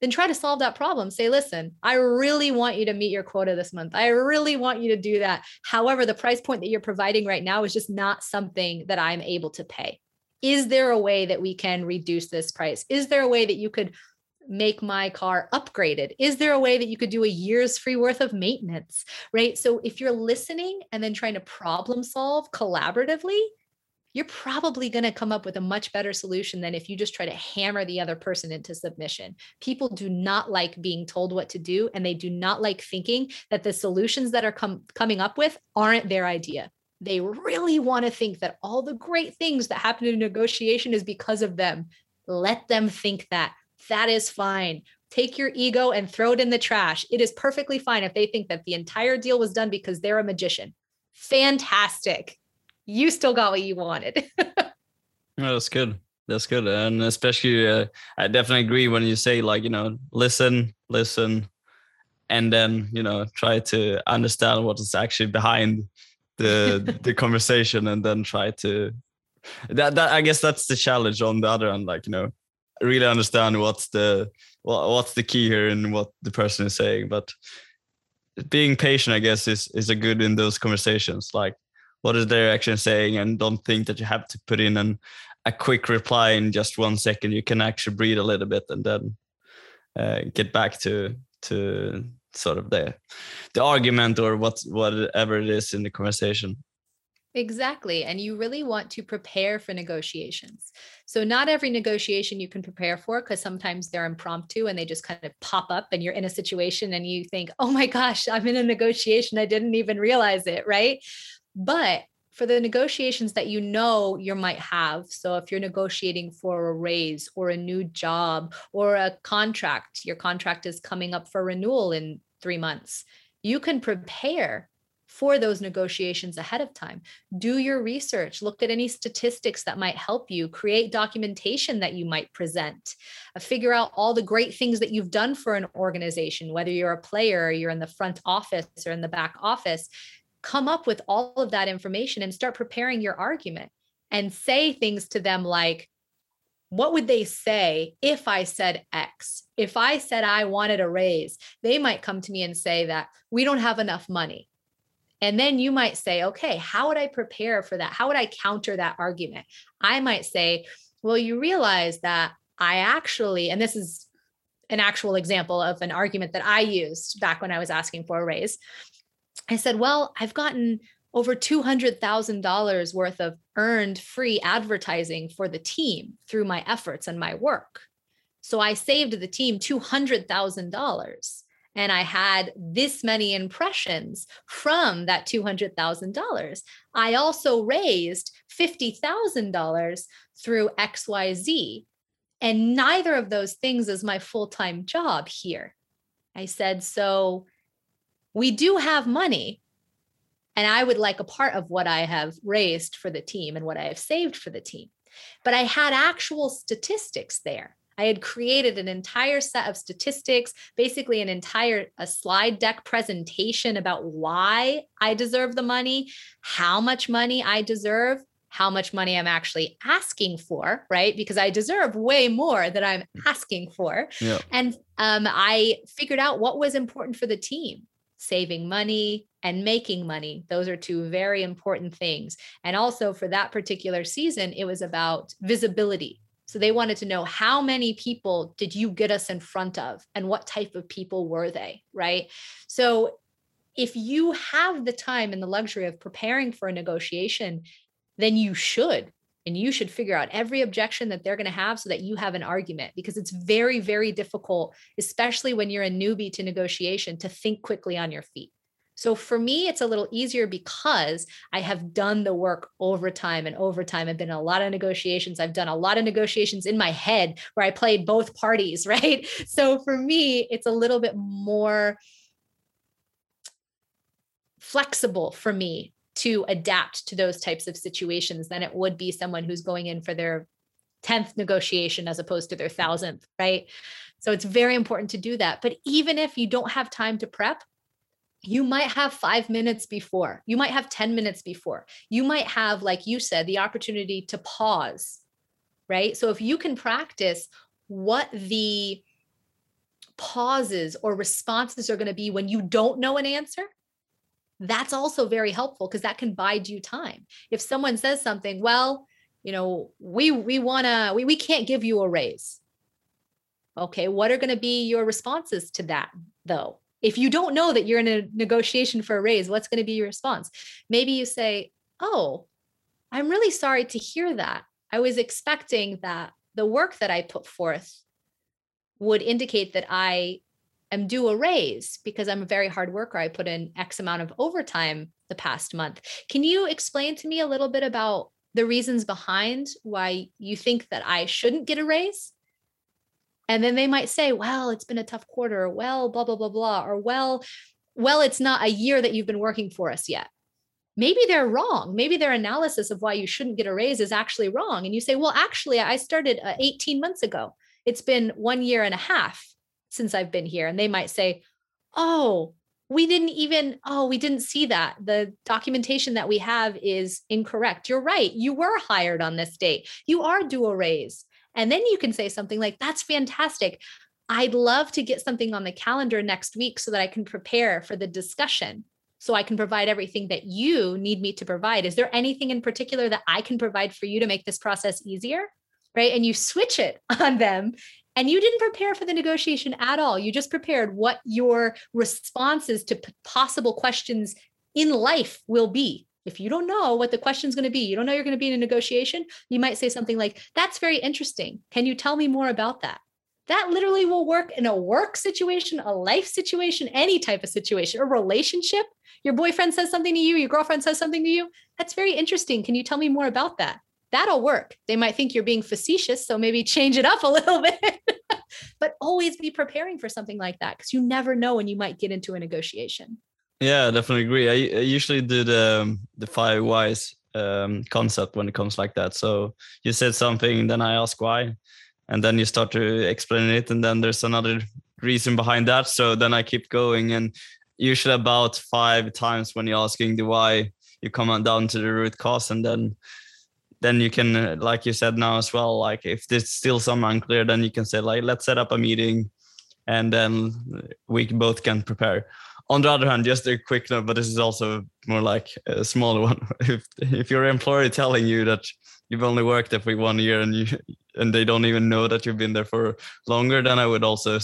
Then try to solve that problem. Say, listen, I really want you to meet your quota this month. I really want you to do that. However, the price point that you're providing right now is just not something that I'm able to pay. Is there a way that we can reduce this price? Is there a way that you could make my car upgraded? Is there a way that you could do a year's free worth of maintenance? Right. So if you're listening and then trying to problem solve collaboratively, you're probably going to come up with a much better solution than if you just try to hammer the other person into submission. People do not like being told what to do, and they do not like thinking that the solutions that are com- coming up with aren't their idea. They really want to think that all the great things that happen in negotiation is because of them. Let them think that. That is fine. Take your ego and throw it in the trash. It is perfectly fine if they think that the entire deal was done because they're a magician. Fantastic you still got what you wanted. no, that's good. That's good. And especially, uh, I definitely agree when you say, like, you know, listen, listen, and then, you know, try to understand what is actually behind the the conversation and then try to that, that I guess that's the challenge on the other end, like, you know, really understand what's the what, what's the key here and what the person is saying. But being patient, I guess, is is a good in those conversations. Like what is their action saying and don't think that you have to put in an, a quick reply in just one second you can actually breathe a little bit and then uh, get back to to sort of the the argument or what whatever it is in the conversation Exactly. And you really want to prepare for negotiations. So, not every negotiation you can prepare for because sometimes they're impromptu and they just kind of pop up and you're in a situation and you think, oh my gosh, I'm in a negotiation. I didn't even realize it. Right. But for the negotiations that you know you might have, so if you're negotiating for a raise or a new job or a contract, your contract is coming up for renewal in three months, you can prepare for those negotiations ahead of time. Do your research, look at any statistics that might help you, create documentation that you might present, uh, figure out all the great things that you've done for an organization, whether you're a player, you're in the front office or in the back office come up with all of that information and start preparing your argument and say things to them like, what would they say if I said X? If I said I wanted a raise, they might come to me and say that we don't have enough money. And then you might say, okay, how would I prepare for that? How would I counter that argument? I might say, well, you realize that I actually, and this is an actual example of an argument that I used back when I was asking for a raise. I said, Well, I've gotten over $200,000 worth of earned free advertising for the team through my efforts and my work. So I saved the team $200,000 and I had this many impressions from that $200,000. I also raised $50,000 through XYZ. And neither of those things is my full time job here. I said, So we do have money and I would like a part of what I have raised for the team and what I have saved for the team. But I had actual statistics there. I had created an entire set of statistics, basically an entire a slide deck presentation about why I deserve the money, how much money I deserve, how much money I'm actually asking for, right? Because I deserve way more than I'm asking for. Yeah. And um, I figured out what was important for the team saving money and making money. Those are two very important things. And also for that particular season, it was about visibility. So they wanted to know how many people did you get us in front of and what type of people were they, right? So if you have the time and the luxury of preparing for a negotiation, then you should and you should figure out every objection that they're going to have so that you have an argument because it's very very difficult especially when you're a newbie to negotiation to think quickly on your feet so for me it's a little easier because i have done the work over time and over time i've been in a lot of negotiations i've done a lot of negotiations in my head where i played both parties right so for me it's a little bit more flexible for me to adapt to those types of situations than it would be someone who's going in for their 10th negotiation as opposed to their 1000th, right? So it's very important to do that. But even if you don't have time to prep, you might have five minutes before, you might have 10 minutes before, you might have, like you said, the opportunity to pause, right? So if you can practice what the pauses or responses are going to be when you don't know an answer, that's also very helpful because that can bide you time. If someone says something, well, you know, we we want to we we can't give you a raise. Okay, what are going to be your responses to that though? If you don't know that you're in a negotiation for a raise, what's going to be your response? Maybe you say, Oh, I'm really sorry to hear that. I was expecting that the work that I put forth would indicate that I am due a raise because I'm a very hard worker. I put in X amount of overtime the past month. Can you explain to me a little bit about the reasons behind why you think that I shouldn't get a raise? And then they might say, well, it's been a tough quarter, well, blah, blah, blah, blah, or well, well, it's not a year that you've been working for us yet. Maybe they're wrong. Maybe their analysis of why you shouldn't get a raise is actually wrong. And you say, well, actually, I started uh, 18 months ago. It's been one year and a half since I've been here. And they might say, oh, we didn't even, oh, we didn't see that. The documentation that we have is incorrect. You're right. You were hired on this date. You are due a raise. And then you can say something like, that's fantastic. I'd love to get something on the calendar next week so that I can prepare for the discussion. So I can provide everything that you need me to provide. Is there anything in particular that I can provide for you to make this process easier? Right. And you switch it on them and you didn't prepare for the negotiation at all. You just prepared what your responses to possible questions in life will be. If you don't know what the question is going to be, you don't know you're going to be in a negotiation, you might say something like, That's very interesting. Can you tell me more about that? That literally will work in a work situation, a life situation, any type of situation, a relationship. Your boyfriend says something to you, your girlfriend says something to you. That's very interesting. Can you tell me more about that? That'll work. They might think you're being facetious, so maybe change it up a little bit. but always be preparing for something like that because you never know when you might get into a negotiation. Yeah, definitely agree. I, I usually do the the five whys um, concept when it comes like that. So you said something, then I ask why, and then you start to explain it, and then there's another reason behind that. So then I keep going, and usually about five times when you're asking the why, you come down to the root cause, and then then you can, like you said now as well, like if there's still some unclear, then you can say like let's set up a meeting, and then we both can prepare on the other hand, just a quick note, but this is also more like a smaller one. If if your employer telling you that you've only worked there for one year and you and they don't even know that you've been there for longer, then I would also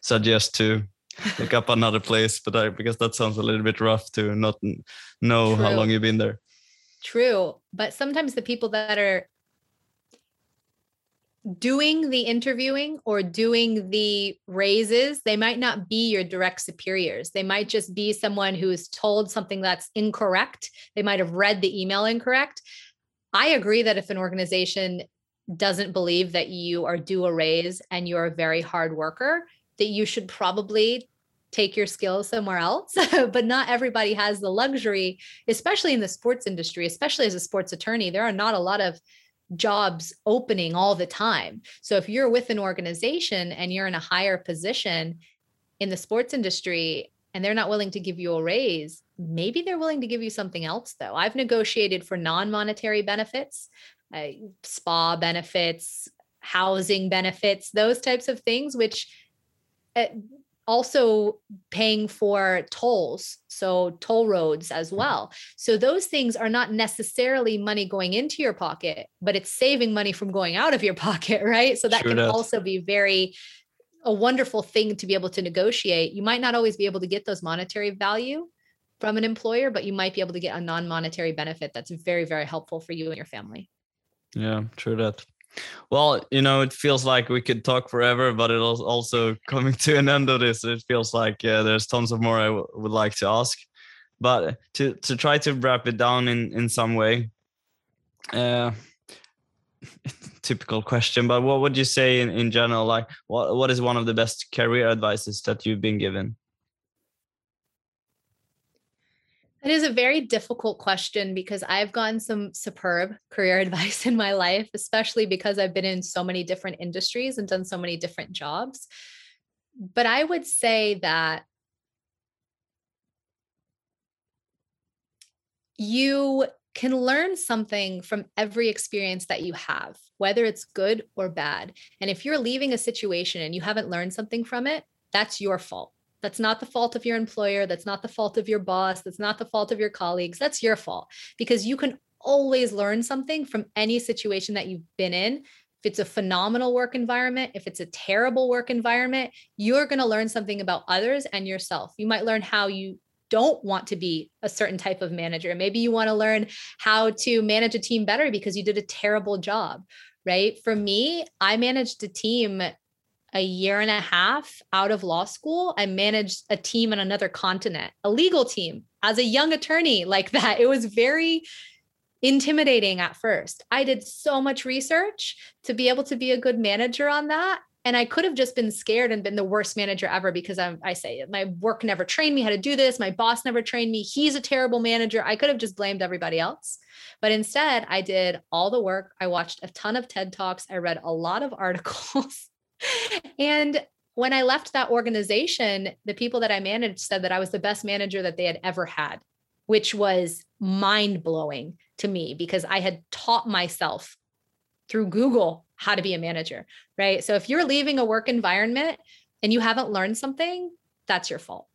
suggest to look up another place. But I, because that sounds a little bit rough to not know True. how long you've been there. True, but sometimes the people that are doing the interviewing or doing the raises, they might not be your direct superiors. They might just be someone who is told something that's incorrect. They might have read the email incorrect. I agree that if an organization doesn't believe that you are due a raise and you're a very hard worker, that you should probably take your skills somewhere else. but not everybody has the luxury, especially in the sports industry, especially as a sports attorney. There are not a lot of jobs opening all the time. So if you're with an organization and you're in a higher position in the sports industry and they're not willing to give you a raise, maybe they're willing to give you something else though. I've negotiated for non-monetary benefits, uh, spa benefits, housing benefits, those types of things which uh, also paying for tolls so toll roads as mm. well. So those things are not necessarily money going into your pocket but it's saving money from going out of your pocket right? So that sure can does. also be very a wonderful thing to be able to negotiate. You might not always be able to get those monetary value from an employer but you might be able to get a non-monetary benefit that's very very helpful for you and your family. Yeah true that well, you know, it feels like we could talk forever, but it is also coming to an end of this. It feels like yeah, there's tons of more I would like to ask, but to to try to wrap it down in in some way. Uh, typical question, but what would you say in, in general? Like, what what is one of the best career advices that you've been given? It is a very difficult question because I've gotten some superb career advice in my life, especially because I've been in so many different industries and done so many different jobs. But I would say that you can learn something from every experience that you have, whether it's good or bad. And if you're leaving a situation and you haven't learned something from it, that's your fault. That's not the fault of your employer. That's not the fault of your boss. That's not the fault of your colleagues. That's your fault because you can always learn something from any situation that you've been in if it's a phenomenal work environment, if it's a terrible work environment, you're going to learn something about others and yourself. You might learn how you don't want to be a certain type of manager. Maybe you want to learn how to manage a team better because you did a terrible job, right? For me, I managed a team a year and a half out of law school. I managed a team on another continent, a legal team as a young attorney like that. It was very intimidating at first. I did so much research to be able to be a good manager on that. And I could have just been scared and been the worst manager ever because I'm, I say my work never trained me how to do this. My boss never trained me. He's a terrible manager. I could have just blamed everybody else. But instead, I did all the work. I watched a ton of TED Talks. I read a lot of articles. And when I left that organization, the people that I managed said that I was the best manager that they had ever had, which was mind blowing to me because I had taught myself through Google how to be a manager, right? So if you're leaving a work environment and you haven't learned something, that's your fault.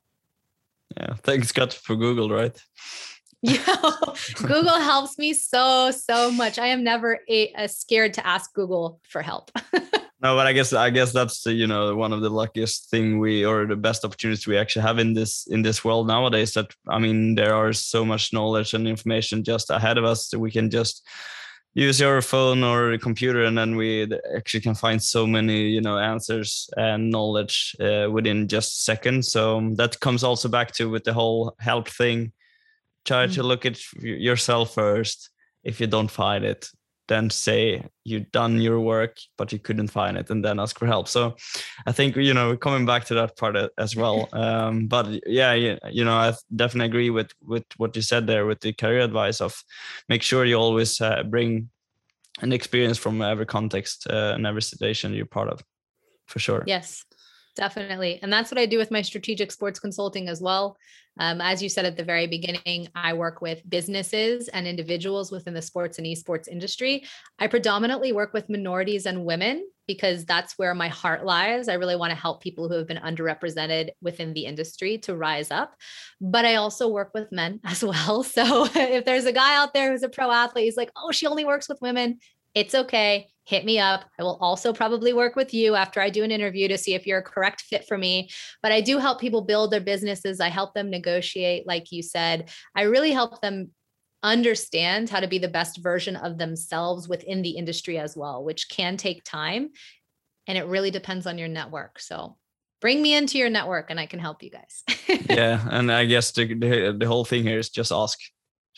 Yeah, thanks God for Google, right? yeah, Google helps me so so much. I am never a, a scared to ask Google for help. no, but I guess I guess that's you know one of the luckiest thing we or the best opportunities we actually have in this in this world nowadays. That I mean, there are so much knowledge and information just ahead of us that we can just use your phone or computer and then we actually can find so many you know answers and knowledge uh, within just seconds so that comes also back to with the whole help thing try mm-hmm. to look at yourself first if you don't find it then say you've done your work but you couldn't find it and then ask for help. So i think you know coming back to that part as well um, but yeah you know i definitely agree with with what you said there with the career advice of make sure you always uh, bring an experience from every context uh, and every situation you're part of for sure. Yes definitely and that's what i do with my strategic sports consulting as well um, as you said at the very beginning, I work with businesses and individuals within the sports and esports industry. I predominantly work with minorities and women because that's where my heart lies. I really want to help people who have been underrepresented within the industry to rise up. But I also work with men as well. So if there's a guy out there who's a pro athlete, he's like, oh, she only works with women. It's okay hit me up. I will also probably work with you after I do an interview to see if you're a correct fit for me. But I do help people build their businesses. I help them negotiate, like you said. I really help them understand how to be the best version of themselves within the industry as well, which can take time. And it really depends on your network. So bring me into your network and I can help you guys. yeah. And I guess the, the, the whole thing here is just ask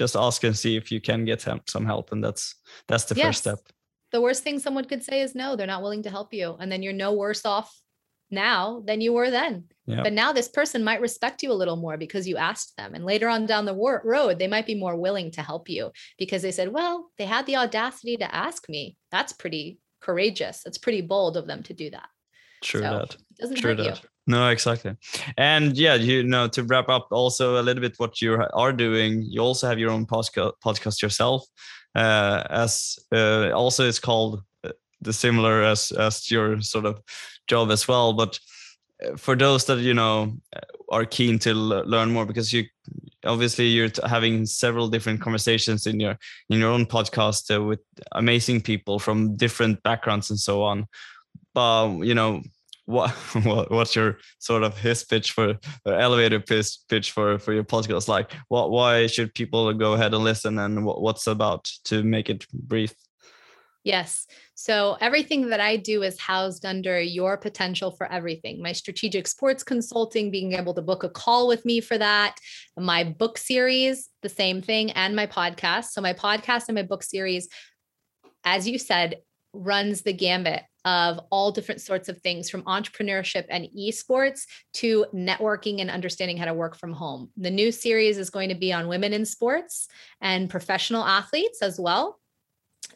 just ask and see if you can get some help and that's that's the yes. first step the worst thing someone could say is no, they're not willing to help you. And then you're no worse off now than you were then. Yep. But now this person might respect you a little more because you asked them. And later on down the war- road, they might be more willing to help you because they said, well, they had the audacity to ask me. That's pretty courageous. It's pretty bold of them to do that. True so that. doesn't True hurt that. you. No, exactly. And yeah, you know, to wrap up also a little bit what you are doing, you also have your own podcast, podcast yourself uh, as uh, also it's called uh, the similar as as your sort of job as well. But uh, for those that you know uh, are keen to learn more, because you obviously you're having several different conversations in your in your own podcast uh, with amazing people from different backgrounds and so on. But you know what, what's your sort of his pitch for elevator pitch pitch for for your podcast like what why should people go ahead and listen and what, what's about to make it brief Yes. So everything that I do is housed under your potential for everything. My strategic sports consulting, being able to book a call with me for that, my book series, the same thing, and my podcast. So my podcast and my book series, as you said, runs the gambit of all different sorts of things from entrepreneurship and esports to networking and understanding how to work from home. The new series is going to be on women in sports and professional athletes as well.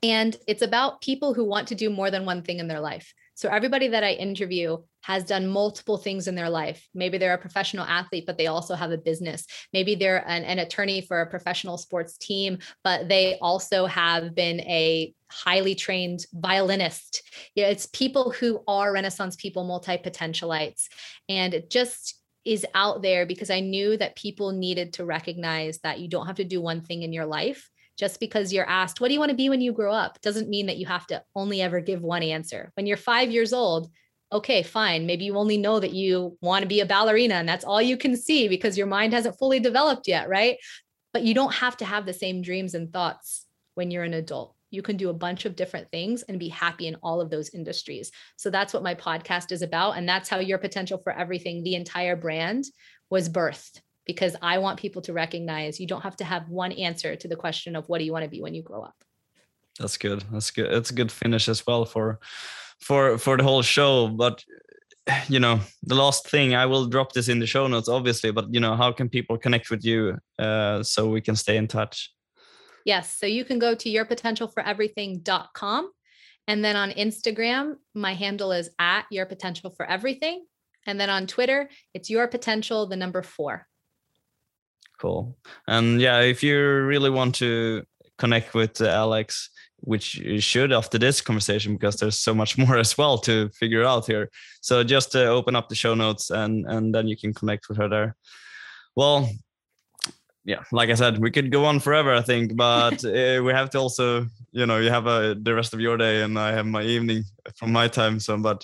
And it's about people who want to do more than one thing in their life. So everybody that I interview has done multiple things in their life. Maybe they're a professional athlete, but they also have a business. Maybe they're an, an attorney for a professional sports team, but they also have been a highly trained violinist. You know, it's people who are Renaissance people, multi potentialites. And it just is out there because I knew that people needed to recognize that you don't have to do one thing in your life just because you're asked, what do you want to be when you grow up? Doesn't mean that you have to only ever give one answer. When you're five years old, okay, fine. Maybe you only know that you want to be a ballerina and that's all you can see because your mind hasn't fully developed yet, right? But you don't have to have the same dreams and thoughts when you're an adult. You can do a bunch of different things and be happy in all of those industries. So that's what my podcast is about. And that's how your potential for everything, the entire brand, was birthed because I want people to recognize you don't have to have one answer to the question of what do you want to be when you grow up. That's good. That's good. It's a good finish as well for for for the whole show. But you know, the last thing I will drop this in the show notes, obviously. But you know, how can people connect with you uh, so we can stay in touch? Yes. So you can go to yourpotentialforeverything.com. And then on Instagram, my handle is at your potential for everything. And then on Twitter, it's your potential, the number four. Cool. And yeah, if you really want to connect with Alex, which you should after this conversation, because there's so much more as well to figure out here. So just uh, open up the show notes and and then you can connect with her there. Well, yeah, like I said, we could go on forever, I think, but uh, we have to also, you know, you have uh, the rest of your day and I have my evening from my time. So, but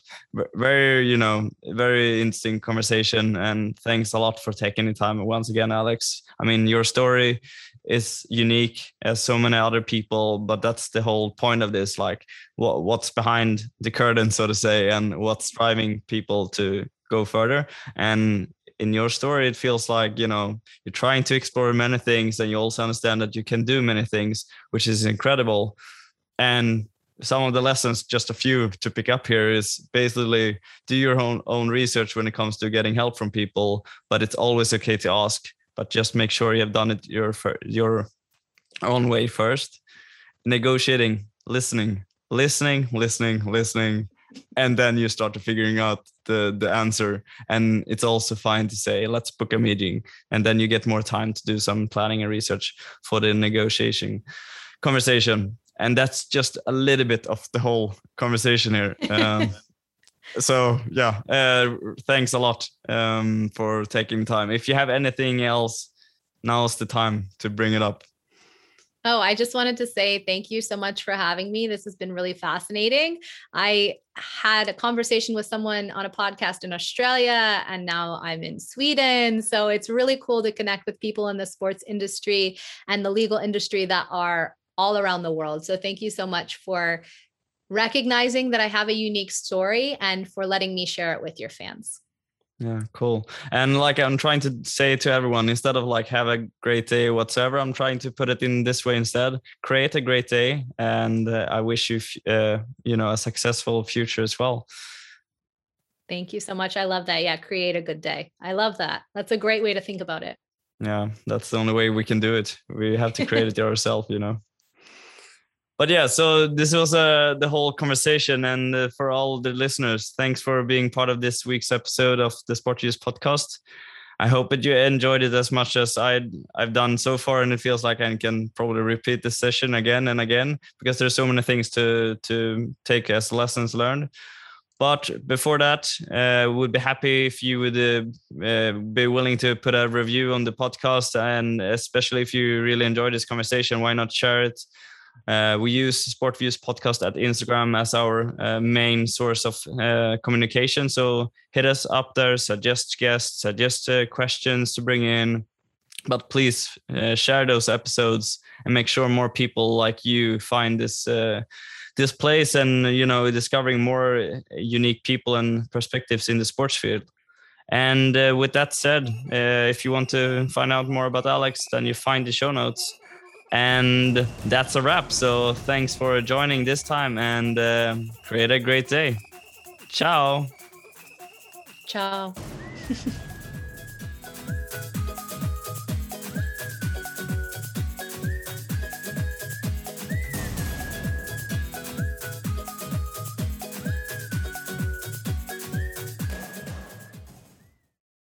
very, you know, very interesting conversation. And thanks a lot for taking the time once again, Alex. I mean, your story is unique as so many other people, but that's the whole point of this. Like, what what's behind the curtain, so to say, and what's driving people to go further. And in your story it feels like you know you're trying to explore many things and you also understand that you can do many things which is incredible. And some of the lessons just a few to pick up here is basically do your own own research when it comes to getting help from people but it's always okay to ask but just make sure you have done it your your own way first. Negotiating listening listening listening listening and then you start figuring out the the answer. And it's also fine to say let's book a meeting. And then you get more time to do some planning and research for the negotiation conversation. And that's just a little bit of the whole conversation here. Um, so yeah uh, thanks a lot um, for taking time. If you have anything else now's the time to bring it up Oh, I just wanted to say thank you so much for having me. This has been really fascinating. I had a conversation with someone on a podcast in Australia, and now I'm in Sweden. So it's really cool to connect with people in the sports industry and the legal industry that are all around the world. So thank you so much for recognizing that I have a unique story and for letting me share it with your fans. Yeah, cool. And like I'm trying to say to everyone, instead of like have a great day whatsoever, I'm trying to put it in this way instead. Create a great day, and uh, I wish you, uh, you know, a successful future as well. Thank you so much. I love that. Yeah, create a good day. I love that. That's a great way to think about it. Yeah, that's the only way we can do it. We have to create it ourselves, you know but yeah so this was uh, the whole conversation. And uh, for all the listeners thanks for being part of this week's episode of the Sport Views podcast. I hope that you enjoyed it as much as i i've done so far. And it feels like i can probably repeat this session again and again because there's so many things to to take as lessons learned. But before that, uh, would be happy if you would uh, uh, be willing to put a review on the podcast, and especially if you really enjoyed this conversation, why not share it uh, we use Sport Views podcast at Instagram as our uh, main source of uh, communication. So hit us up there, suggest guests, suggest uh, questions to bring in. But please uh, share those episodes and make sure more people like you find this uh, this place and you know discovering more unique people and perspectives in the sports field. And with that said, if you want to find out more about Alex, then you find the show notes and that's a wrap. So thanks for joining this time and uh, create a great day. Ciao. Ciao.